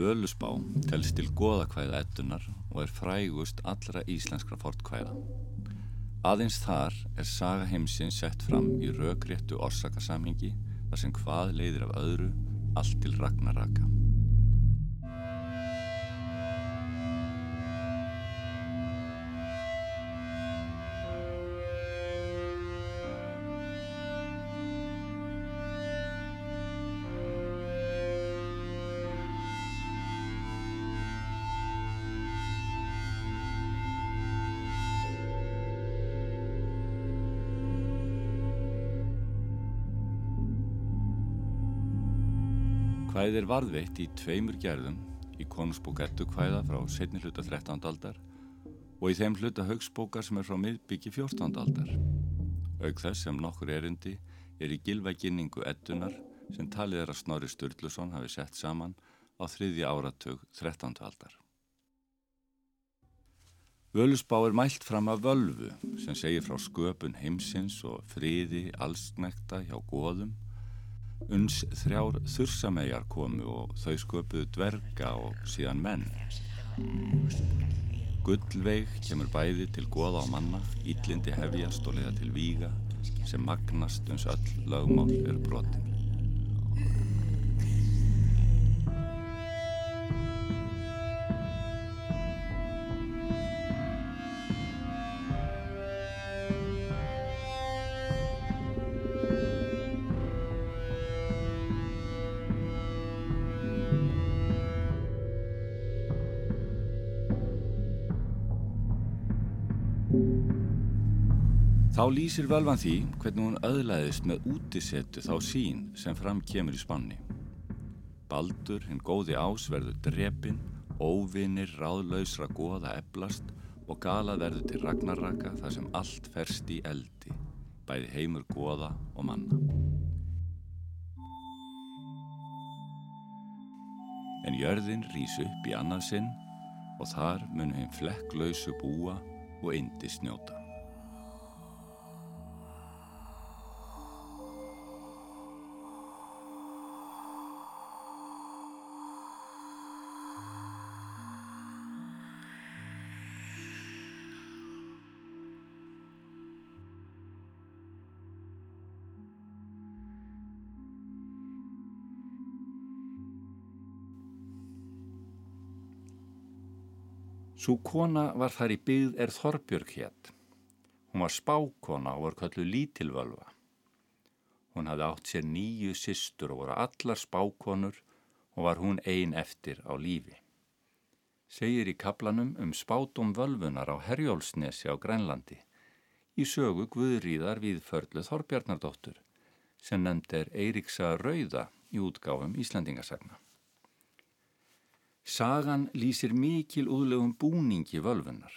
Völusbá telst til goðakvæða ettunar og er frægust allra íslenskra fortkvæða. Aðeins þar er saga heimsins sett fram í raugréttu orsakasamhengi þar sem hvað leiðir af öðru allt til ragnaraka. Er varðveitt í tveimur gerðum í konungsbók ettukvæða frá setni hluta 13. aldar og í þeim hluta högsbókar sem er frá miðbyggi 14. aldar. Aug þess sem nokkur erindi er í gilvæginningu ettunar sem talið er að Snorri Sturluson hafi sett saman á þriðja áratug 13. aldar. Völusbá er mælt fram af völvu sem segir frá sköpun heimsins og friði allsnekta hjá góðum uns þrjár þursamæjar komu og þau sköpuðu dverga og síðan menn. Gullveig kemur bæði til goða á manna, íllindi hefjast og leiða til víga sem magnast uns öll lögmál er brotin. Lýsir völvan því hvernig hún öðlaðist með útisettu þá sín sem fram kemur í spanni. Baldur, hinn góði ás, verður drepin, óvinir, ráðlausra goða eblast og gala verður til ragnarraka þar sem allt ferst í eldi, bæði heimur goða og manna. En jörðin rýs upp í annað sinn og þar mun hinn flekklausu búa og indi snjóta. Sú kona var þar í byggð er Þorbjörg hétt. Hún var spákona og var köllu lítilvölva. Hún hafði átt sér nýju systur og voru allar spákonur og var hún ein eftir á lífi. Segir í kaplanum um spátum völvunar á Herjólsnesi á Grænlandi í sögu Guðríðar við förlu Þorbjarnardóttur sem nefnd er Eiríksa Rauða í útgáfum Íslandingasagna. Sagan lýsir mikil úðlegum búningi völfunar.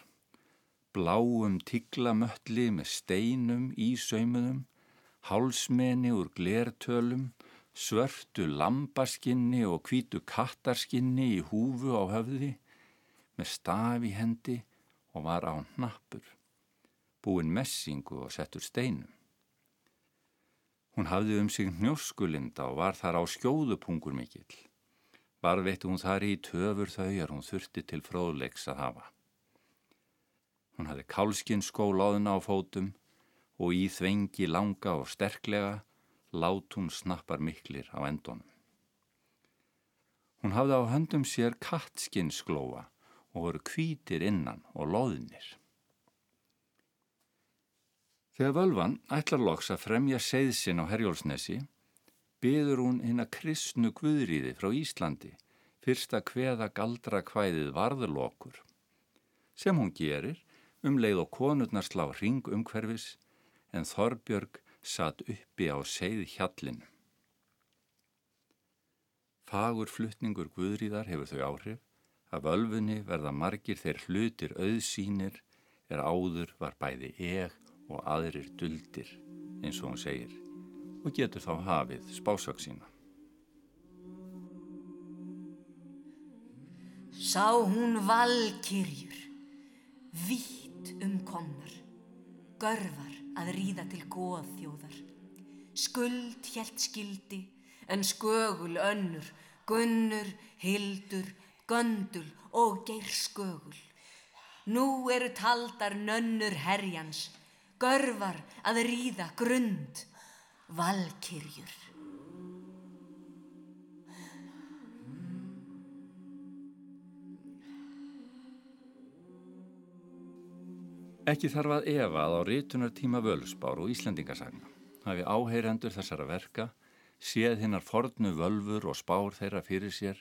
Bláum tiglamöttli með steinum í saumuðum, hálsmeni úr glertölum, svörtu lambaskinni og hvítu kattarskinni í húfu á höfði, með staf í hendi og var á hnappur, búin messingu og settur steinum. Hún hafði um sig hnjóskulinda og var þar á skjóðupungur mikill. Varveitti hún þar í töfur þau er hún þurfti til fróðleiks að hafa. Hún hafði kálskinn skólaðuna á fótum og í þvengi langa og sterklega lát hún snappar miklir á endunum. Hún hafði á höndum sér kattskinn sklóa og voru kvítir innan og loðinir. Þegar völvan ætlar loks að fremja seiðsinn á Herjólfsnesi byður hún hinn að kristnu guðriði frá Íslandi fyrst að hveða galdra hvæðið varðlokur sem hún gerir um leið og konurnar slá ring umhverfis en Þorbjörg satt uppi á seið hjallinu. Fagur fluttningur guðriðar hefur þau áhrif að völfunni verða margir þeir hlutir auðsýnir er áður var bæði eg og aðrir duldir eins og hún segir og getur þá hafið spásök sína. Sá hún valkyrjur, vitt umkomnar, görfar að ríða til góðþjóðar. Skuld hjælt skildi en skögul önnur Gunnur, Hildur, Göndul og Geirskögul. Nú eru taldar nönnur herjans, görvar að ríða grund, valkyrjur. Ekki þarf að efa að á rítunartíma völusbár og Íslandingasagna hafi áheyrendur þessara verka séð hinnar fornu völfur og spár þeirra fyrir sér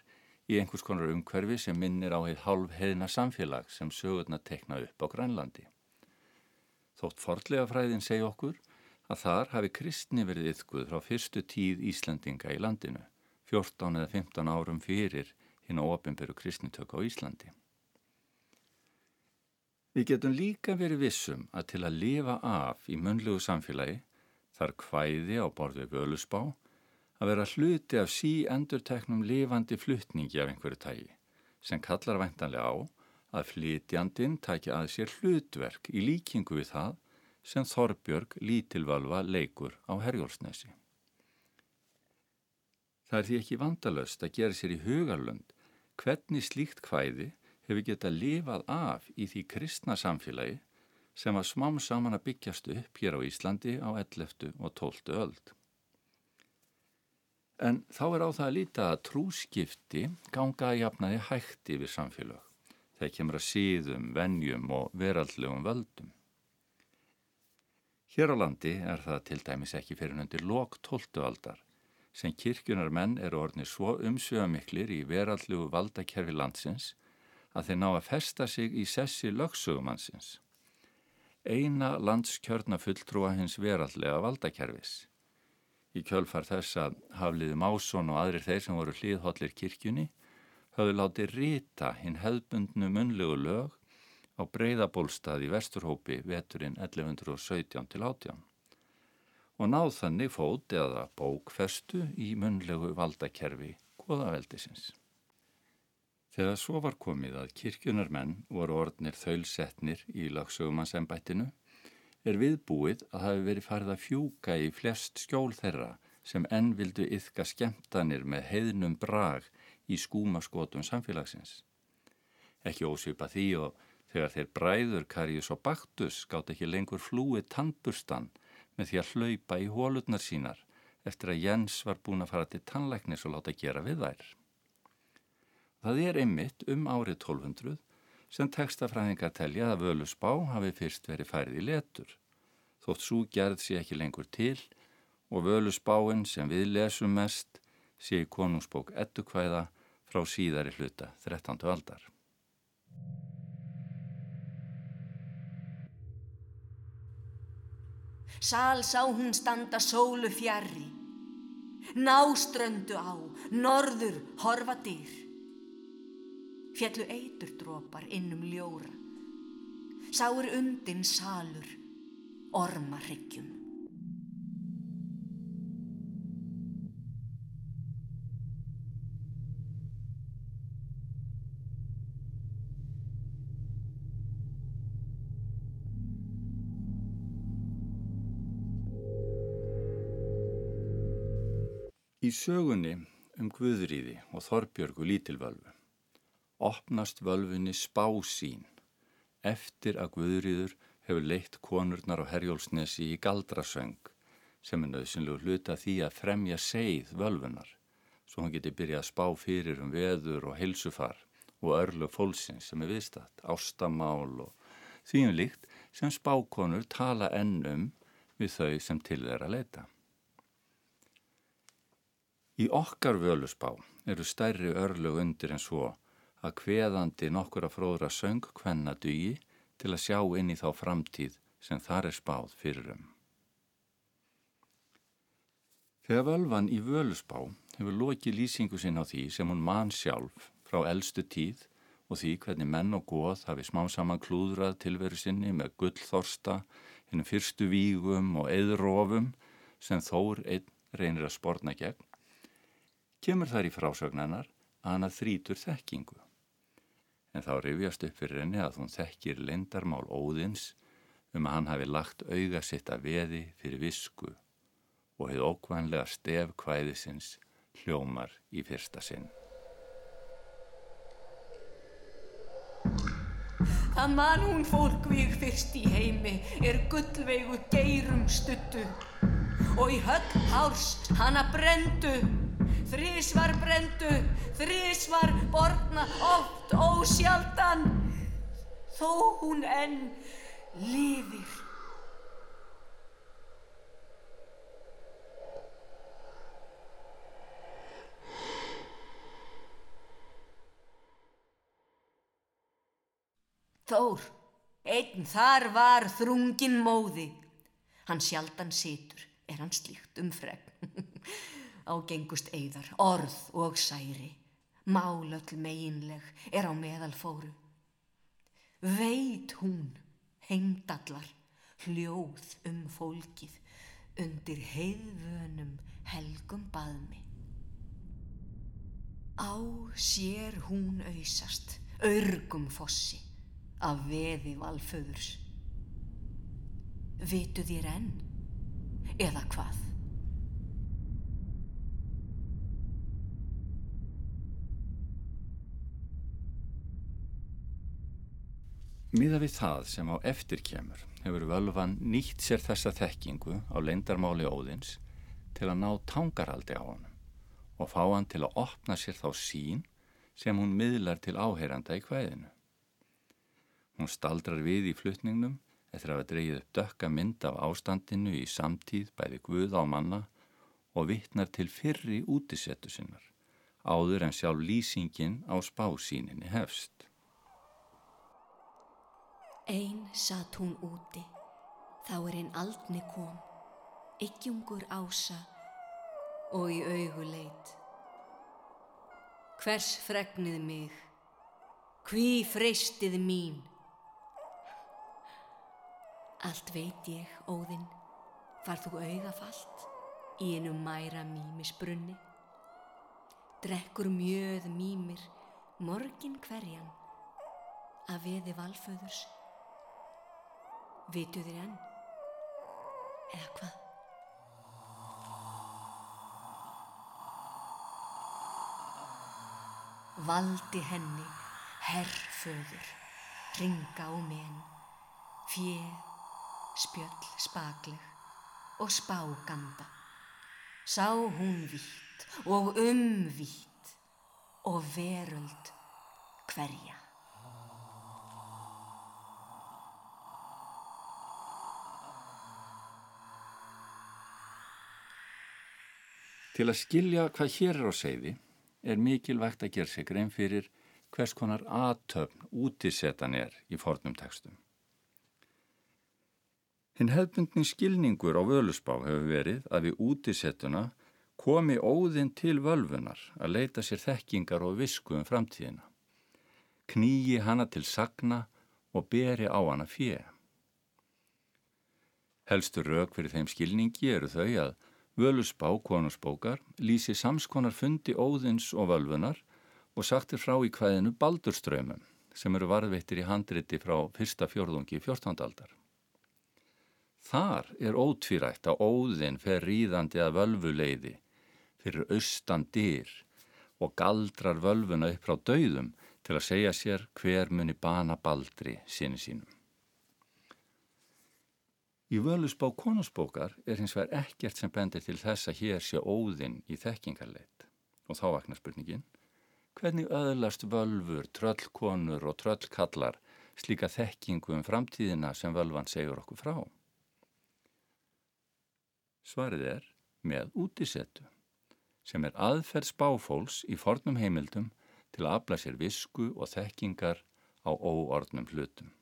í einhvers konar umhverfi sem minnir á heið hálf heiðna samfélag sem sögurna tekna upp á Grænlandi. Þótt fordlega fræðin segja okkur að þar hafi kristni verið yfkuð frá fyrstu tíð Íslandinga í landinu, 14 eða 15 árum fyrir hinn á ofinberu kristnitök á Íslandi. Við getum líka verið vissum að til að lifa af í munlegu samfélagi þar hvæði á borðu völusbá að vera hluti af sí endurteknum lifandi fluttningi af einhverju tægi sem kallar væntanlega á að flytjandin tækja að sér hlutverk í líkingu við það sem Þorbjörg lítilvalva leikur á Herjólfsnesi. Það er því ekki vandalöst að gera sér í hugarlund hvernig slíkt hvæði hefur getað lifað af í því kristna samfélagi sem var smám saman að byggjast upp hér á Íslandi á 11. og 12. öld. En þá er á það að líta að trúskipti ganga að jafnaði hægt yfir samfélag. Það kemur að síðum, vennjum og veraldlegum völdum. Hér á landi er það til dæmis ekki fyrir nöndir lok 12. aldar sem kirkjunar menn eru orðnir svo umsjöðamiklir í veraldlegu valdakerfi landsins að þeir ná að festa sig í sessi lögsögumannsins. Eina landskjörna fulltrúa hins verallega valdakerfis. Í kjölfar þess að Hafliði Másson og aðrir þeir sem voru hlýðhóllir kirkjunni höfðu látið rita hinn hefðbundnu munlegu lög á breyðabólstað í Vesturhópi veturinn 1117 til 18 og náð þannig fót eða bókfestu í munlegu valdakerfi goðaveldisins. Þegar svo var komið að kirkjunarmenn voru orðnir þaulsetnir í lagsögumannsembættinu er viðbúið að hafi verið farið að fjúka í flest skjól þeirra sem enn vildu yfka skemmtanir með heiðnum brag í skúmaskotum samfélagsins. Ekki ósvipa því og þegar þeir bræður Karius og Baktus gátt ekki lengur flúið tannburstan með því að hlaupa í hólutnar sínar eftir að Jens var búin að fara til tannleiknis og láta gera við þær. Það er einmitt um árið 1200 sem textafræðingar telja að völusbá hafi fyrst verið færið í letur. Þótt svo gerð sé ekki lengur til og völusbáinn sem við lesum mest sé í konungsbók ettukvæða frá síðari hluta 13. aldar. Sál sá hún standa sólu fjari, náströndu á, norður horfa dýr fjallu eiturdrópar innum ljóra. Sáur undin salur, ormarryggjum. Í sögunni um Guðriði og Þorbjörgu lítilvölvu opnast völfunni spá sín eftir að Guðrýður hefur leitt konurnar á Herjólfsnesi í galdrasöng sem er nöðsynlegu hluta því að fremja seið völfunar svo hann geti byrjað að spá fyrir um veður og heilsufar og örlu fólksins sem er viðstatt, ástamál og þvíum líkt sem spákonur tala ennum við þau sem til þeirra leita. Í okkar völusbá eru stærri örlug undir en svo að hveðandi nokkura fróðra söng hvenna dugi til að sjá inn í þá framtíð sem þar er spáð fyrir um. Þegar völvan í völusbá hefur lokið lýsingu sinn á því sem hún mann sjálf frá eldstu tíð og því hvernig menn og góð hafi smá saman klúðrað tilveru sinni með gullþorsta, hennum fyrstu vígum og eðrófum sem þór einn reynir að spórna gegn, kemur þar í frásögnennar að hana þrítur þekkingu en þá rifjast upp fyrir henni að hún þekkir lindarmál óðins um að hann hafi lagt auga sitt að veði fyrir visku og hefði ókvæmlega stef kvæðisins hljómar í fyrsta sinn. Það mann hún fólkvík fyrst í heimi er gullveigu geirum stuttu og í höll hárst hana brendu þrísvar brendu, þrísvar borna oft ósjaldan þó hún enn lifir Þór, einn þar var þrungin móði. Hann sjaldan situr, er hann slíkt um fregn. Ágengust eigðar, orð og særi, málöll meginleg er á meðal fóru. Veit hún, heimdallar, hljóð um fólkið undir heiðvönum helgum baðmi. Á sér hún auðsast, örgum fossi af veði valföðurs. Vitu þér enn? Eða hvað? Míða við það sem á eftir kemur hefur völvan nýtt sér þessa þekkingu á leindarmáli óðins til að ná tangaraldi á honum og fá hann til að opna sér þá sín sem hún miðlar til áheyranda í hvæðinu. Hún staldrar við í flutningnum eftir að dreyið upp dökka mynd af ástandinu í samtíð bæði guð á manna og vittnar til fyrri útisettu sinnar, áður en sjálf lýsingin á spásíninni hefst. Einn satt hún úti, þá er einn aldni kom, yggjungur ása og í augu leit. Hvers fregnið mig, hví freystið mín? Allt veit ég, óðinn, var þú augafallt í einu mæra mýmisbrunni. Drekkur mjöð mýmir morgin hverjan að veði valföðurs. Vitu þér enn? Eða hvað? Valdi henni herrföður, ringa og menn, fjeð, spjöll spakleg og spáganda. Sá hún vitt og umvitt og veröld hverja. Til að skilja hvað hér er á seiði er mikilvægt að gera sig grein fyrir hvers konar aðtöfn útisetan er í fornum tekstum. Hinn hefbundni skilningur á völusbá hefur verið að við útisettuna komi óðinn til völfunar að leita sér þekkingar og visku um framtíðina. Knýji hana til sagna og beri á hana fjö. Helstu rauk fyrir þeim skilningi eru þau að völusbá konusbókar lýsi samskonar fundi óðins og völfunar og sagtir frá í hvaðinu baldurströymum sem eru varðvittir í handriti frá fyrsta fjörðungi fjórtándaldar. Þar er ótvírætt að óðinn fer ríðandi að völvuleiði fyrir austan dyr og galdrar völvuna upp frá dauðum til að segja sér hver muni bana baldri sinni sínum. Í völusbá konusbókar er hins vegar ekkert sem bendir til þess að hér sé óðinn í þekkingarleit og þá vaknar spurningin hvernig öðlast völfur, tröllkonur og tröllkallar slíka þekkingu um framtíðina sem völvan segur okkur frá? Svarið er með útisettu sem er aðferð spáfóls í fornum heimildum til að afla sér visku og þekkingar á óordnum hlutum.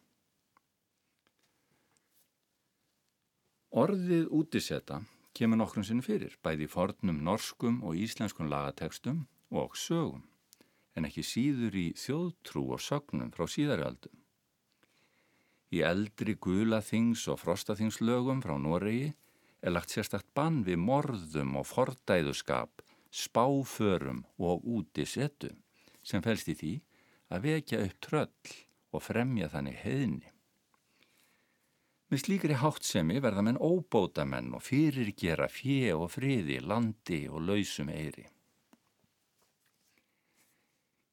Orðið útisetta kemur nokkrum sinn fyrir, bæði fornum norskum og íslenskum lagatekstum og sögum, en ekki síður í þjóðtrú og sögnum frá síðarjaldum. Í eldri gulaþings og frostaþingslögum frá Noregi er lagt sérstakt bann við morðum og fordæðuskap, spáförum og útisettu sem fælst í því að vekja upp tröll og fremja þannig heðni. Með slíkri háttsemi verða menn óbótamenn og fyrirgera fjö og friði, landi og lausum eiri.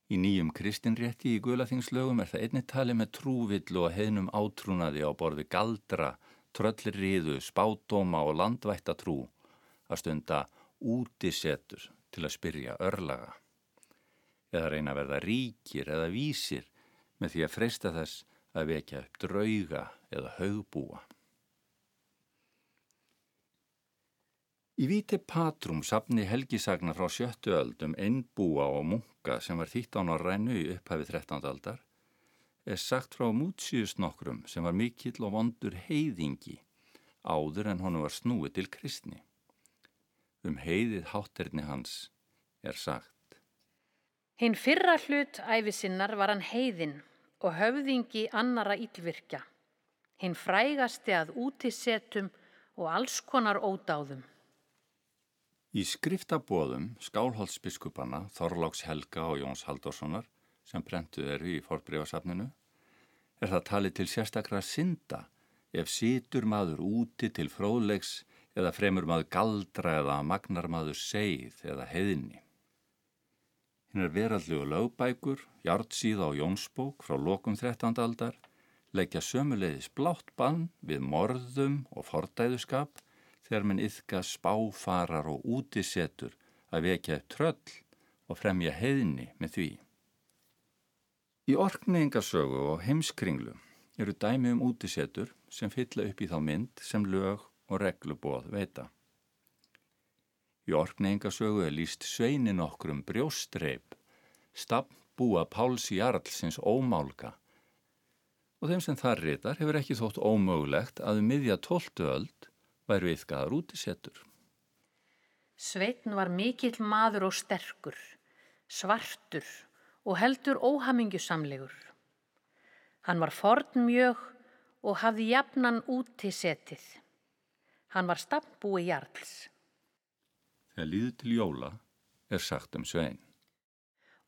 Í nýjum kristinrétti í guðlaþingslögum er það einnig tali með trúvill og heinum átrúnaði á borði galdra, tröllriðu, spádóma og landvættatrú að stunda útisettur til að spyrja örlaga. Eða reyna að verða ríkir eða vísir með því að freysta þess að vekja upp drauga eða haugbúa. Í Víti Patrum sapni helgisagna frá sjöttu öldum einbúa og munka sem var þýtt á norrænu í upphafi 13. aldar er sagt frá mútsíðust nokkrum sem var mikill og vondur heiðingi áður en honu var snúið til kristni. Um heiðið hátterni hans er sagt. Hinn fyrra hlut æfisinnar var hann heiðin og höfðingi annara ílvirkja. Hinn frægasti að útisettum og alls konar ódáðum. Í skriftabóðum skálholtsbiskupana Þorláks Helga og Jóns Haldorssonar sem brentuð eru í forbriðarsafninu er það talið til sérstakra synda ef situr maður úti til fróðlegs eða fremur maður galdra eða magnar maður segið eða heiðinni. Hinn er veraldlegu lögbækur, Jartsíða og Jónsbók frá lokum 13. aldar leggja sömulegis blátt bann við morðum og fordæðuskap þegar minn yfka spáfarar og útisetur að vekja tröll og fremja heiðni með því. Í orkningasögu og heimskringlu eru dæmi um útisetur sem fylla upp í þá mynd sem lög og reglubóð veita. Í orkningasögu er líst sveinin okkur um brjóstreip, stabbúa Páls Jarlsins ómálka og þeim sem þar ritar hefur ekki þótt ómögulegt að um miðja tóltu öld væru yfkaðar út í setur. Sveitn var mikill maður og sterkur, svartur og heldur óhamingjusamlegur. Hann var forn mjög og hafði jafnan út í setið. Hann var stabbúi jarls. Þegar líður til jóla er sagt um svein.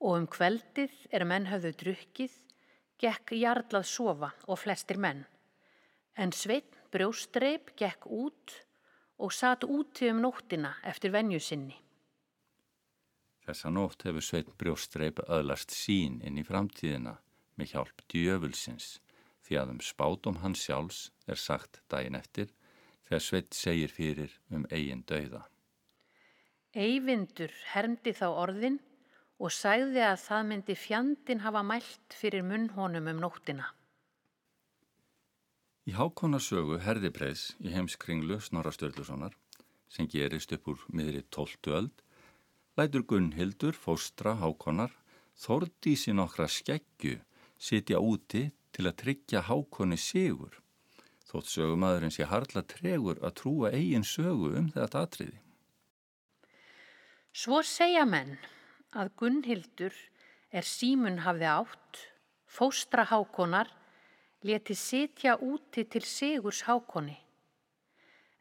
Og um kveldið er menn höfðu drukkið, gekk jarl að sofa og flestir menn. En sveitn brjóstreip gekk út og satt úti um nóttina eftir venju sinni. Þessa nótt hefur sveit brjóstreip öðlast sín inn í framtíðina með hjálp djöfulsins því að um spátum hans sjálfs er sagt daginn eftir þegar sveit segir fyrir um eigin dauða. Eyvindur hermdi þá orðin og sagði að það myndi fjandin hafa mælt fyrir munnhónum um nóttina. Í hákonarsögu Herðibreis í heimskringlu Snorra Sturlusonar sem gerist upp úr miðri tóltu öld lætur Gunnhildur, fóstra, hákonar þordísi nokkra skeggju sitja úti til að tryggja hákonni sigur þótt sögumadurinn sé hardla tregur að trúa eigin sögu um þetta atriði. Svo segja menn að Gunnhildur er símun hafði átt, fóstra hákonar leti sitja úti til Sigurs hákonni.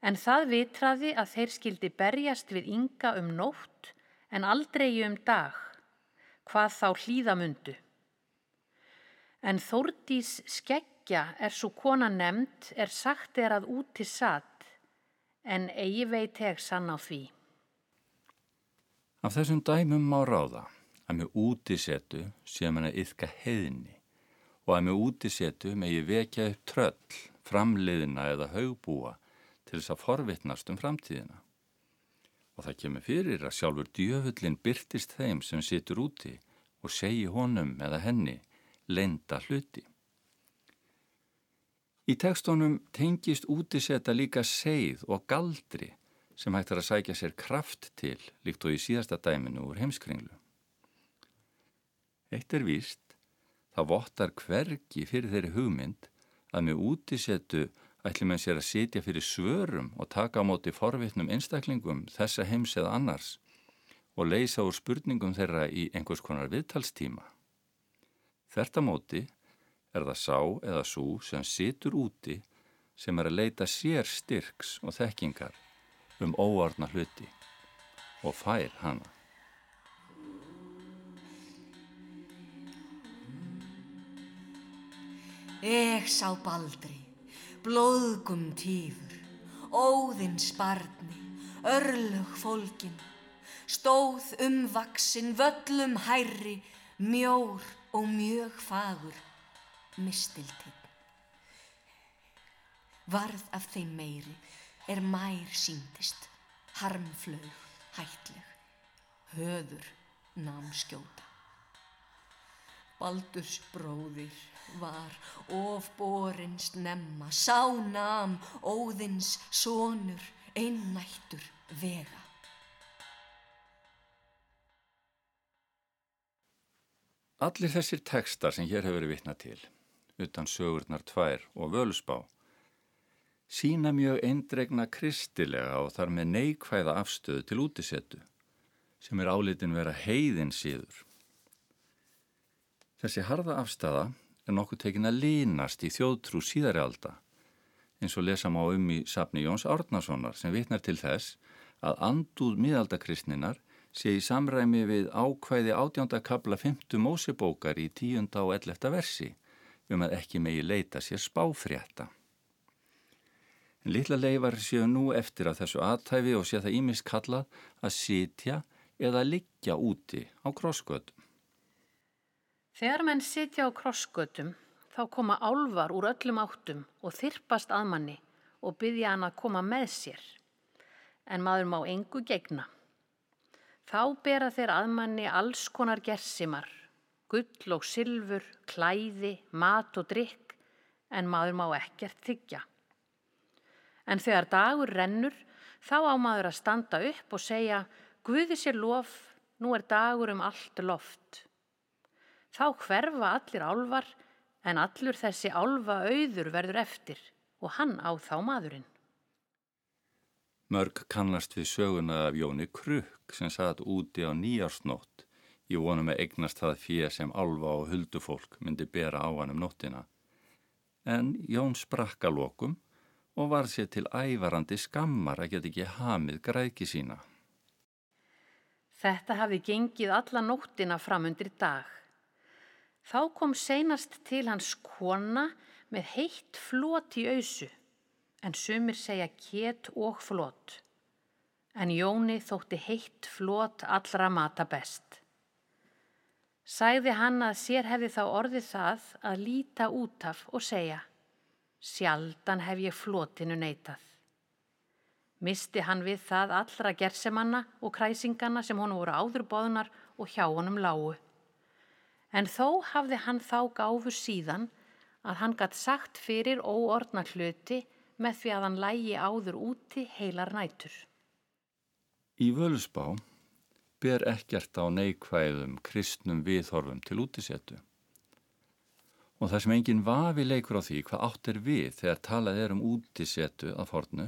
En það vitraði að þeir skildi berjast við ynga um nótt en aldrei um dag, hvað þá hlýðamundu. En Þórdís skeggja er svo kona nefnd er sagt er að úti satt, en eigi veit heg sann á því. Af þessum dæmum má ráða að með útisetu sé mann að yfka heiðni og að með útisetu megi vekja upp tröll, framliðina eða haugbúa til þess að forvittnast um framtíðina. Og það kemur fyrir að sjálfur djöfullin byrtist þeim sem situr úti og segi honum eða henni lenda hluti. Í tekstónum tengist útiseta líka seið og galdri sem hægt er að sækja sér kraft til líkt og í síðasta dæminu úr heimskringlu. Eitt er víst það vottar hvergi fyrir þeirri hugmynd að með útisettu ætlum en sér að sitja fyrir svörum og taka á móti forvittnum einstaklingum þessa heims eða annars og leysa úr spurningum þeirra í einhvers konar viðtalstíma. Þetta móti er það sá eða svo sem situr úti sem er að leita sér styrks og þekkingar um óarna hluti og fær hana. Eg sá baldri, blóðgum tífur, óðins barni, örlög fólkin, stóð umvaksin, völlum hærri, mjór og mjög fagur, mistiltinn. Varð af þeim meiri er mær síndist, harmflög, hætleg, höður nám skjóta. Baldurs bróðir var of borins nemma, sá nam óðins sonur einnættur vega. Allir þessir tekstar sem hér hefur verið vitna til, utan sögurnar tvær og völusbá, sína mjög eindregna kristilega og þar með neikvæða afstöðu til útisettu, sem er álitin vera heiðin síður. Þessi harða afstæða er nokkuð tekin að línast í þjóðtrú síðari alda, eins og lesa má um í safni Jóns Árnasonar sem vitnar til þess að andúð miðaldakristninar sé í samræmi við ákvæði átjánda kabla 5. mósebókar í 10. og 11. versi um að ekki megi leita sér spáfrétta. En litla leifar séu nú eftir að þessu aðtæfi og sé það ímist kallað að sitja eða liggja úti á krossgötum. Þegar menn sitja á krossgötum þá koma álvar úr öllum áttum og þyrpast að manni og byggja hann að koma með sér. En maður má engu gegna. Þá bera þeir aðmanni alls konar gersimar, gull og sylfur, klæði, mat og drikk, en maður má ekkert þykja. En þegar dagur rennur, þá á maður að standa upp og segja, Guði sér lof, nú er dagur um allt loft. Þá hverfa allir álvar, en allur þessi álva auður verður eftir og hann á þá maðurinn. Mörg kannast við söguna af Jóni Krukk sem satt úti á nýjársnótt. Ég vonum að eignast það fyrir sem alfa og huldufólk myndi bera á hann um nóttina. En Jón sprakka lokum og var sér til ævarandi skammar að geta ekki hamið græki sína. Þetta hafi gengið alla nóttina fram undir dag. Þá kom seinast til hans kona með heitt flót í ausu en sumir segja kjet og flót. En Jóni þótti heitt flót allra mata best. Sæði hann að sér hefði þá orðið það að líta út af og segja Sjaldan hef ég flótinu neytað. Misti hann við það allra gersemanna og kræsingana sem honum voru áður bóðunar og hjá honum lágu. En þó hafði hann þá gáfur síðan að hann gatt sagt fyrir óordna hluti með því að hann lægi áður úti heilar nætur. Í völusbá ber ekkert á neikvæðum kristnum viðhorfum til útisettu. Og það sem enginn vafi leikur á því hvað átt er við þegar talað er um útisettu að fornu,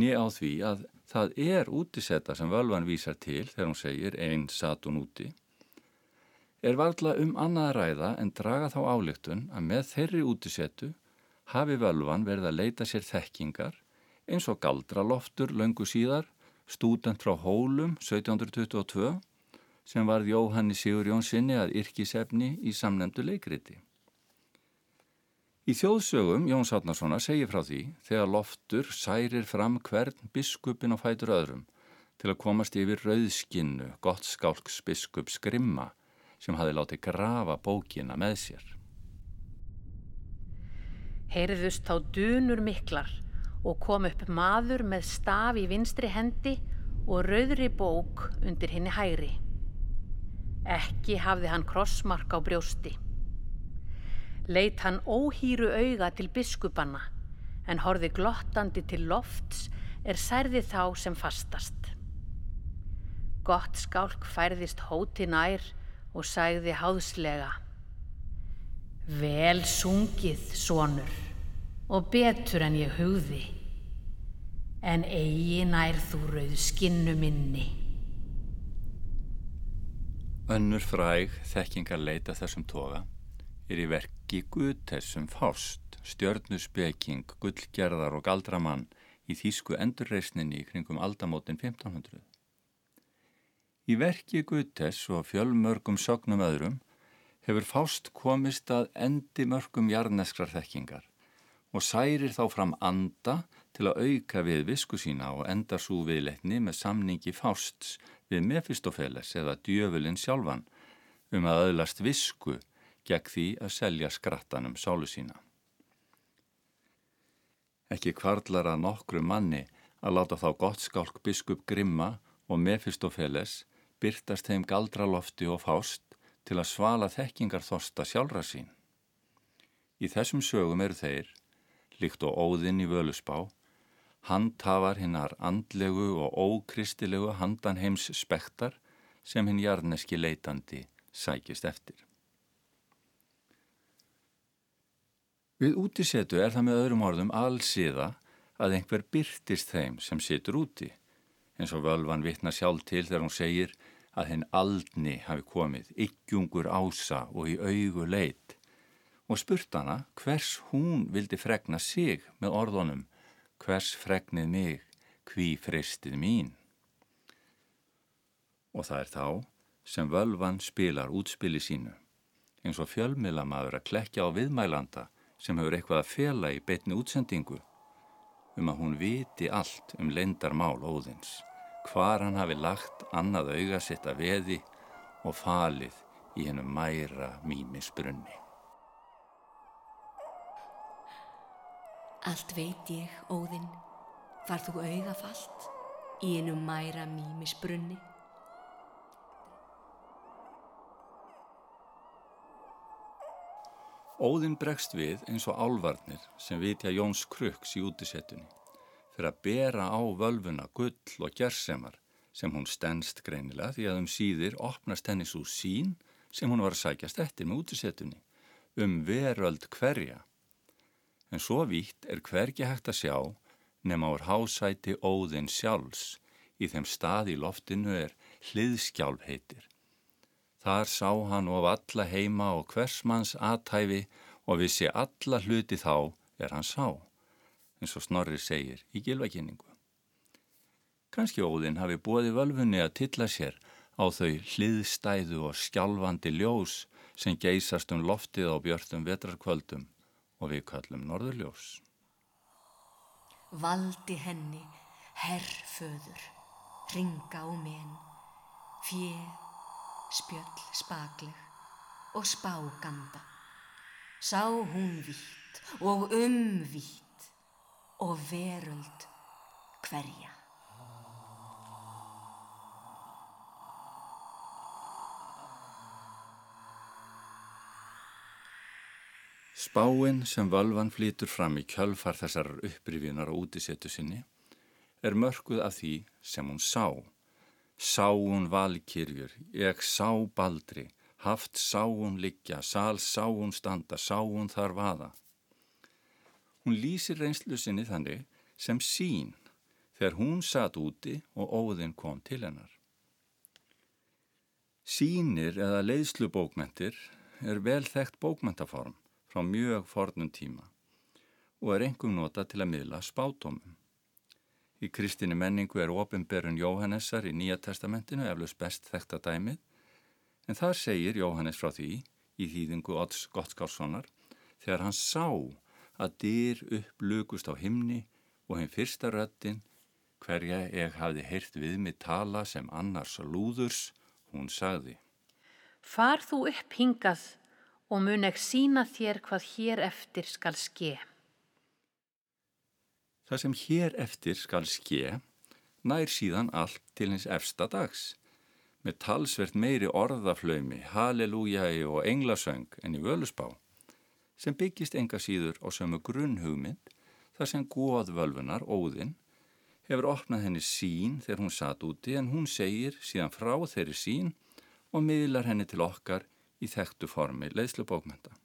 nýja á því að það er útisetta sem völvan vísar til þegar hún segir einn satt hún úti, er varðla um annað ræða en draga þá álygtun að með þeirri útisettu hafi völvan verið að leita sér þekkingar eins og galdraloftur löngu síðar, stúdent frá Hólum 1722 sem varð Jóhanni Sigur Jónssoni að yrkisefni í samnemdu leikriti. Í þjóðsögum Jóns Átnarssona segir frá því þegar loftur særir fram hvern biskupin og fætur öðrum til að komast yfir rauðskinnu gott skálks biskup Skrimma sem hafi látið grafa bókina með sér heyrðust þá dunur miklar og kom upp maður með staf í vinstri hendi og rauðri bók undir henni hægri. Ekki hafði hann krossmark á brjósti. Leit hann óhýru auga til biskupanna en horfi glottandi til lofts er særði þá sem fastast. Gott skálk færðist hóti nær og sæði háðslega Vel sungið, sonur, og betur en ég hugði, en eigi nær þú rauð skinnu minni. Önnur fræg þekkingar leita þessum toga er í verki Guðtessum Fást, stjörnusbeking, gullgerðar og galdramann í þýsku endurreysninni kringum aldamótin 1500. Í verki Guðtess og fjölmörgum sögnum öðrum hefur fást komist að endi mörgum jarneskrar þekkingar og særir þá fram anda til að auka við visku sína og enda svo viðleitni með samningi fásts við Mefistofeles eða djöfulinn sjálfan um að öðlast visku gegn því að selja skrattanum sálu sína. Ekki kvarlar að nokkru manni að láta þá gott skálk biskup Grimma og Mefistofeles byrtast þeim galdralofti og fást til að svala þekkingar þorsta sjálfra sín. Í þessum sögum eru þeir, líkt og óðinn í völusbá, handhafar hinnar andlegu og ókristilegu handan heims spektar sem hinn jarneski leitandi sækist eftir. Við útisetu er það með öðrum orðum allsíða að einhver byrtist þeim sem situr úti, eins og völvan vittna sjálf til þegar hún segir að henn aldni hafi komið, ykjungur ása og í augu leit og spurt hana hvers hún vildi fregna sig með orðunum, hvers fregnið mig, hví fristið mín. Og það er þá sem völvan spilar útspili sínu, eins og fjölmiðlamaður að klekja á viðmælanda sem hefur eitthvað að fela í beitni útsendingu um að hún viti allt um lendarmál óðins hvar hann hafi lagt annað auga sitt að veði og falið í hennum mæra mýmisbrunni. Allt veit ég, Óðinn, var þú augafallt í hennum mæra mýmisbrunni. Óðinn bregst við eins og álvarnir sem vitja Jóns Kruks í útisettunni fyrir að bera á völvuna gull og gersemar sem hún stennst greinilega því að um síðir opnast henni svo sín sem hún var að sækjast eftir með útisettunni um veröld hverja. En svo vítt er hvergi hægt að sjá nema úr hásæti óðinn sjálfs í þeim stað í loftinu er hliðskjálf heitir. Þar sá hann of alla heima og hversmanns aðtæfi og vissi alla hluti þá er hann sá eins og Snorri segir í gilvækningu. Kanski óðinn hafi bóði völfunni að tilla sér á þau hliðstæðu og skjálfandi ljós sem geysast um loftið á björnum vetrarkvöldum og við kallum norðurljós. Valdi henni, herrföður, ringa og menn, fjö, spjöll, spagleg og spáganda. Sá hún vitt og umvitt og veröld hverja. Spáinn sem völvan flýtur fram í kjölfar þessar upprifinar og útisettu sinni er mörguð af því sem hún sá. Sá hún valkyrjur, ég sá baldri, haft sá hún liggja, sál sá hún standa, sá hún þar vaða. Hún lýsir reynslu sinni þannig sem sín þegar hún satt úti og óðinn kom til hennar. Sýnir eða leiðslubókmentir er vel þekkt bókmentaform frá mjög fornum tíma og er engum nota til að miðla spátómum. Í kristinni menningu er ofinberun Jóhannessar í Nýja testamentinu eflust best þekkt að dæmið en þar segir Jóhannes frá því í þýðingu Odds Gottskálssonar þegar hann sá að dyr upp lukust á himni og henn fyrsta röttin, hverja ég hafði heyrt við mig tala sem annars lúðurs, hún sagði. Far þú upp hingað og mun ekki sína þér hvað hér eftir skal ske. Það sem hér eftir skal ske nær síðan allt til hins efsta dags með talsvert meiri orðaflaumi, halleluja og englasöng en í völusbá sem byggist enga síður á sömu grunnhugmynd þar sem góðvölfunar, óðinn, hefur opnað henni sín þegar hún satt úti en hún segir síðan frá þeirri sín og miðlar henni til okkar í þekktu formi leiðslubókmenta.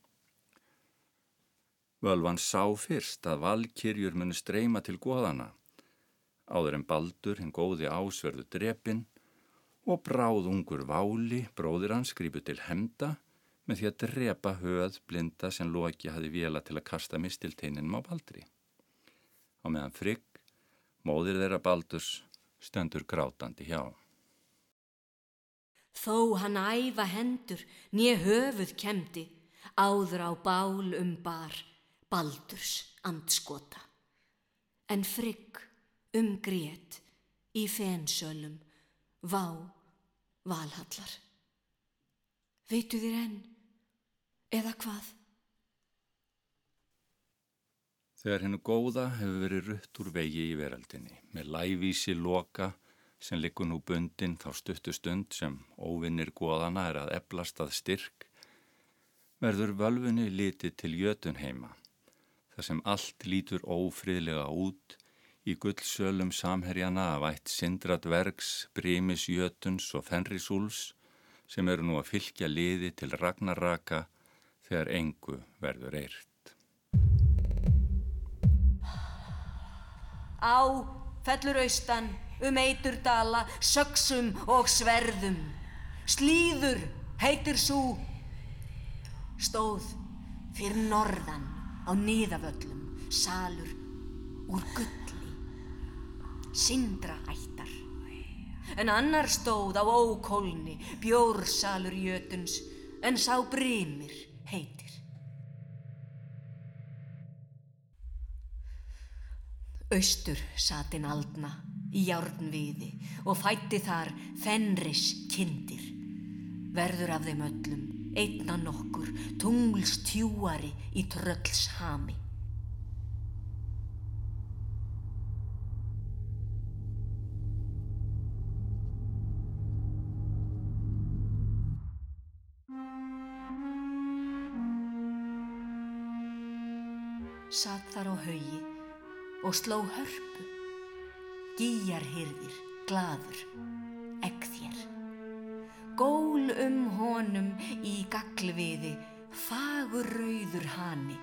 Völvan sá fyrst að valkyrjur muni streyma til góðana, áður en baldur hinn góði ásverðu drepin og bráðungur váli bróðir hans grípu til hemda með því að drepa höð blinda sem Loki hafi vela til að kasta mistilteininum á Baldri. Á meðan Frigg, móðir þeirra Baldurs, stöndur grátandi hjá. Þó hann æfa hendur, nýja höfuð kemdi, áður á bál um bar, Baldurs andskota. En Frigg um grét í fensölum, vá valhallar. Veitu þér enn? Eða hvað? Þegar hennu góða hefur verið rutt úr vegi í veraldinni með lævísi loka sem likur nú bundin þá stuttu stund sem óvinnir góðana er að eblast að styrk verður völfunni litið til jötun heima þar sem allt lítur ófriðlega út í gullsölum samherjana af ætt Sindradvergs, Brímis Jötuns og Fenrisúls sem eru nú að fylgja liði til Ragnaraka þegar engu verður eirt. Á fellur austan um eiturdala, söksum og sverðum. Slíður heitir svo stóð fyrir norðan á niðavöllum, salur úr gulli, sindra ættar. En annar stóð á ókólni, bjórsalur jötuns, en sá brimir heitir. Austur satin aldna í járnviði og fætti þar fenris kindir. Verður af þeim öllum, einna nokkur, tungls tjúari í trölls hami. Satt þar á haugi og sló hörpu. Gíjar hyrðir, gladur, honum í gaglviði, fagur rauður hani,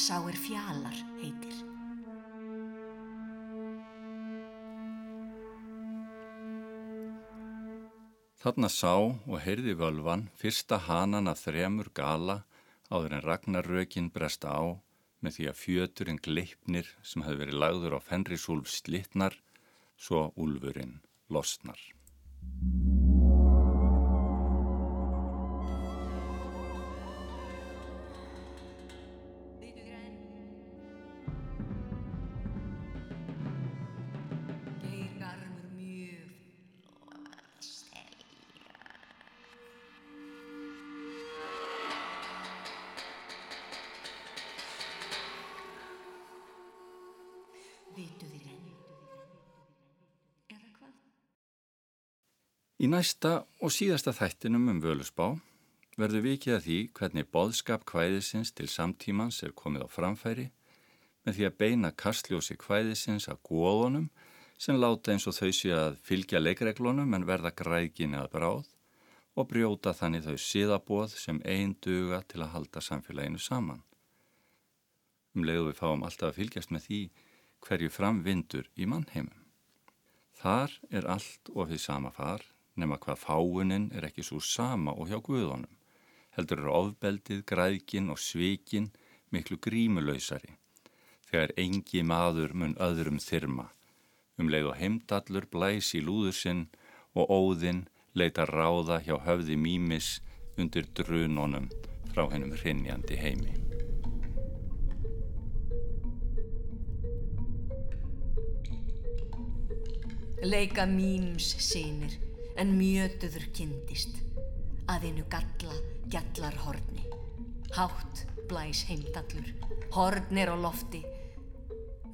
sá er fjalar heitir. Þarna sá og heyrði völvan fyrsta hanan að þremur gala áður en ragnarrökin bresta á með því að fjöturinn gleipnir sem hefði verið lagður á fenrisúlf slittnar svo úlfurinn losnar. Í næsta og síðasta þættinum um völusbá verður vikið að því hvernig boðskap kvæðisins til samtímans er komið á framfæri með því að beina kastljósi kvæðisins að góðunum sem láta eins og þau sé að fylgja leikreglunum en verða græginni að bráð og brjóta þannig þau síðabóð sem einn duga til að halda samfélaginu saman. Um leiðu við fáum alltaf að fylgjast með því hverju framvindur í mannheimum. Þar er allt því sama far nema hvað fáunin er ekki svo sama og hjá guðunum. Heldur eru ofbeldið, græðkin og svikin miklu grímulausari þegar engi maður mun öðrum þyrma. Um leið og heimdallur blæs í lúður sinn og óðinn leita ráða hjá höfði mýmis undir drunonum frá hennum hrinnjandi heimi. Leika mýms sinir en mjötuður kindist að einu galla gjallar horni. Hátt blæs heimdallur, horn er á lofti,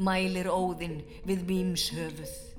mælir óðinn við mýms höfuð.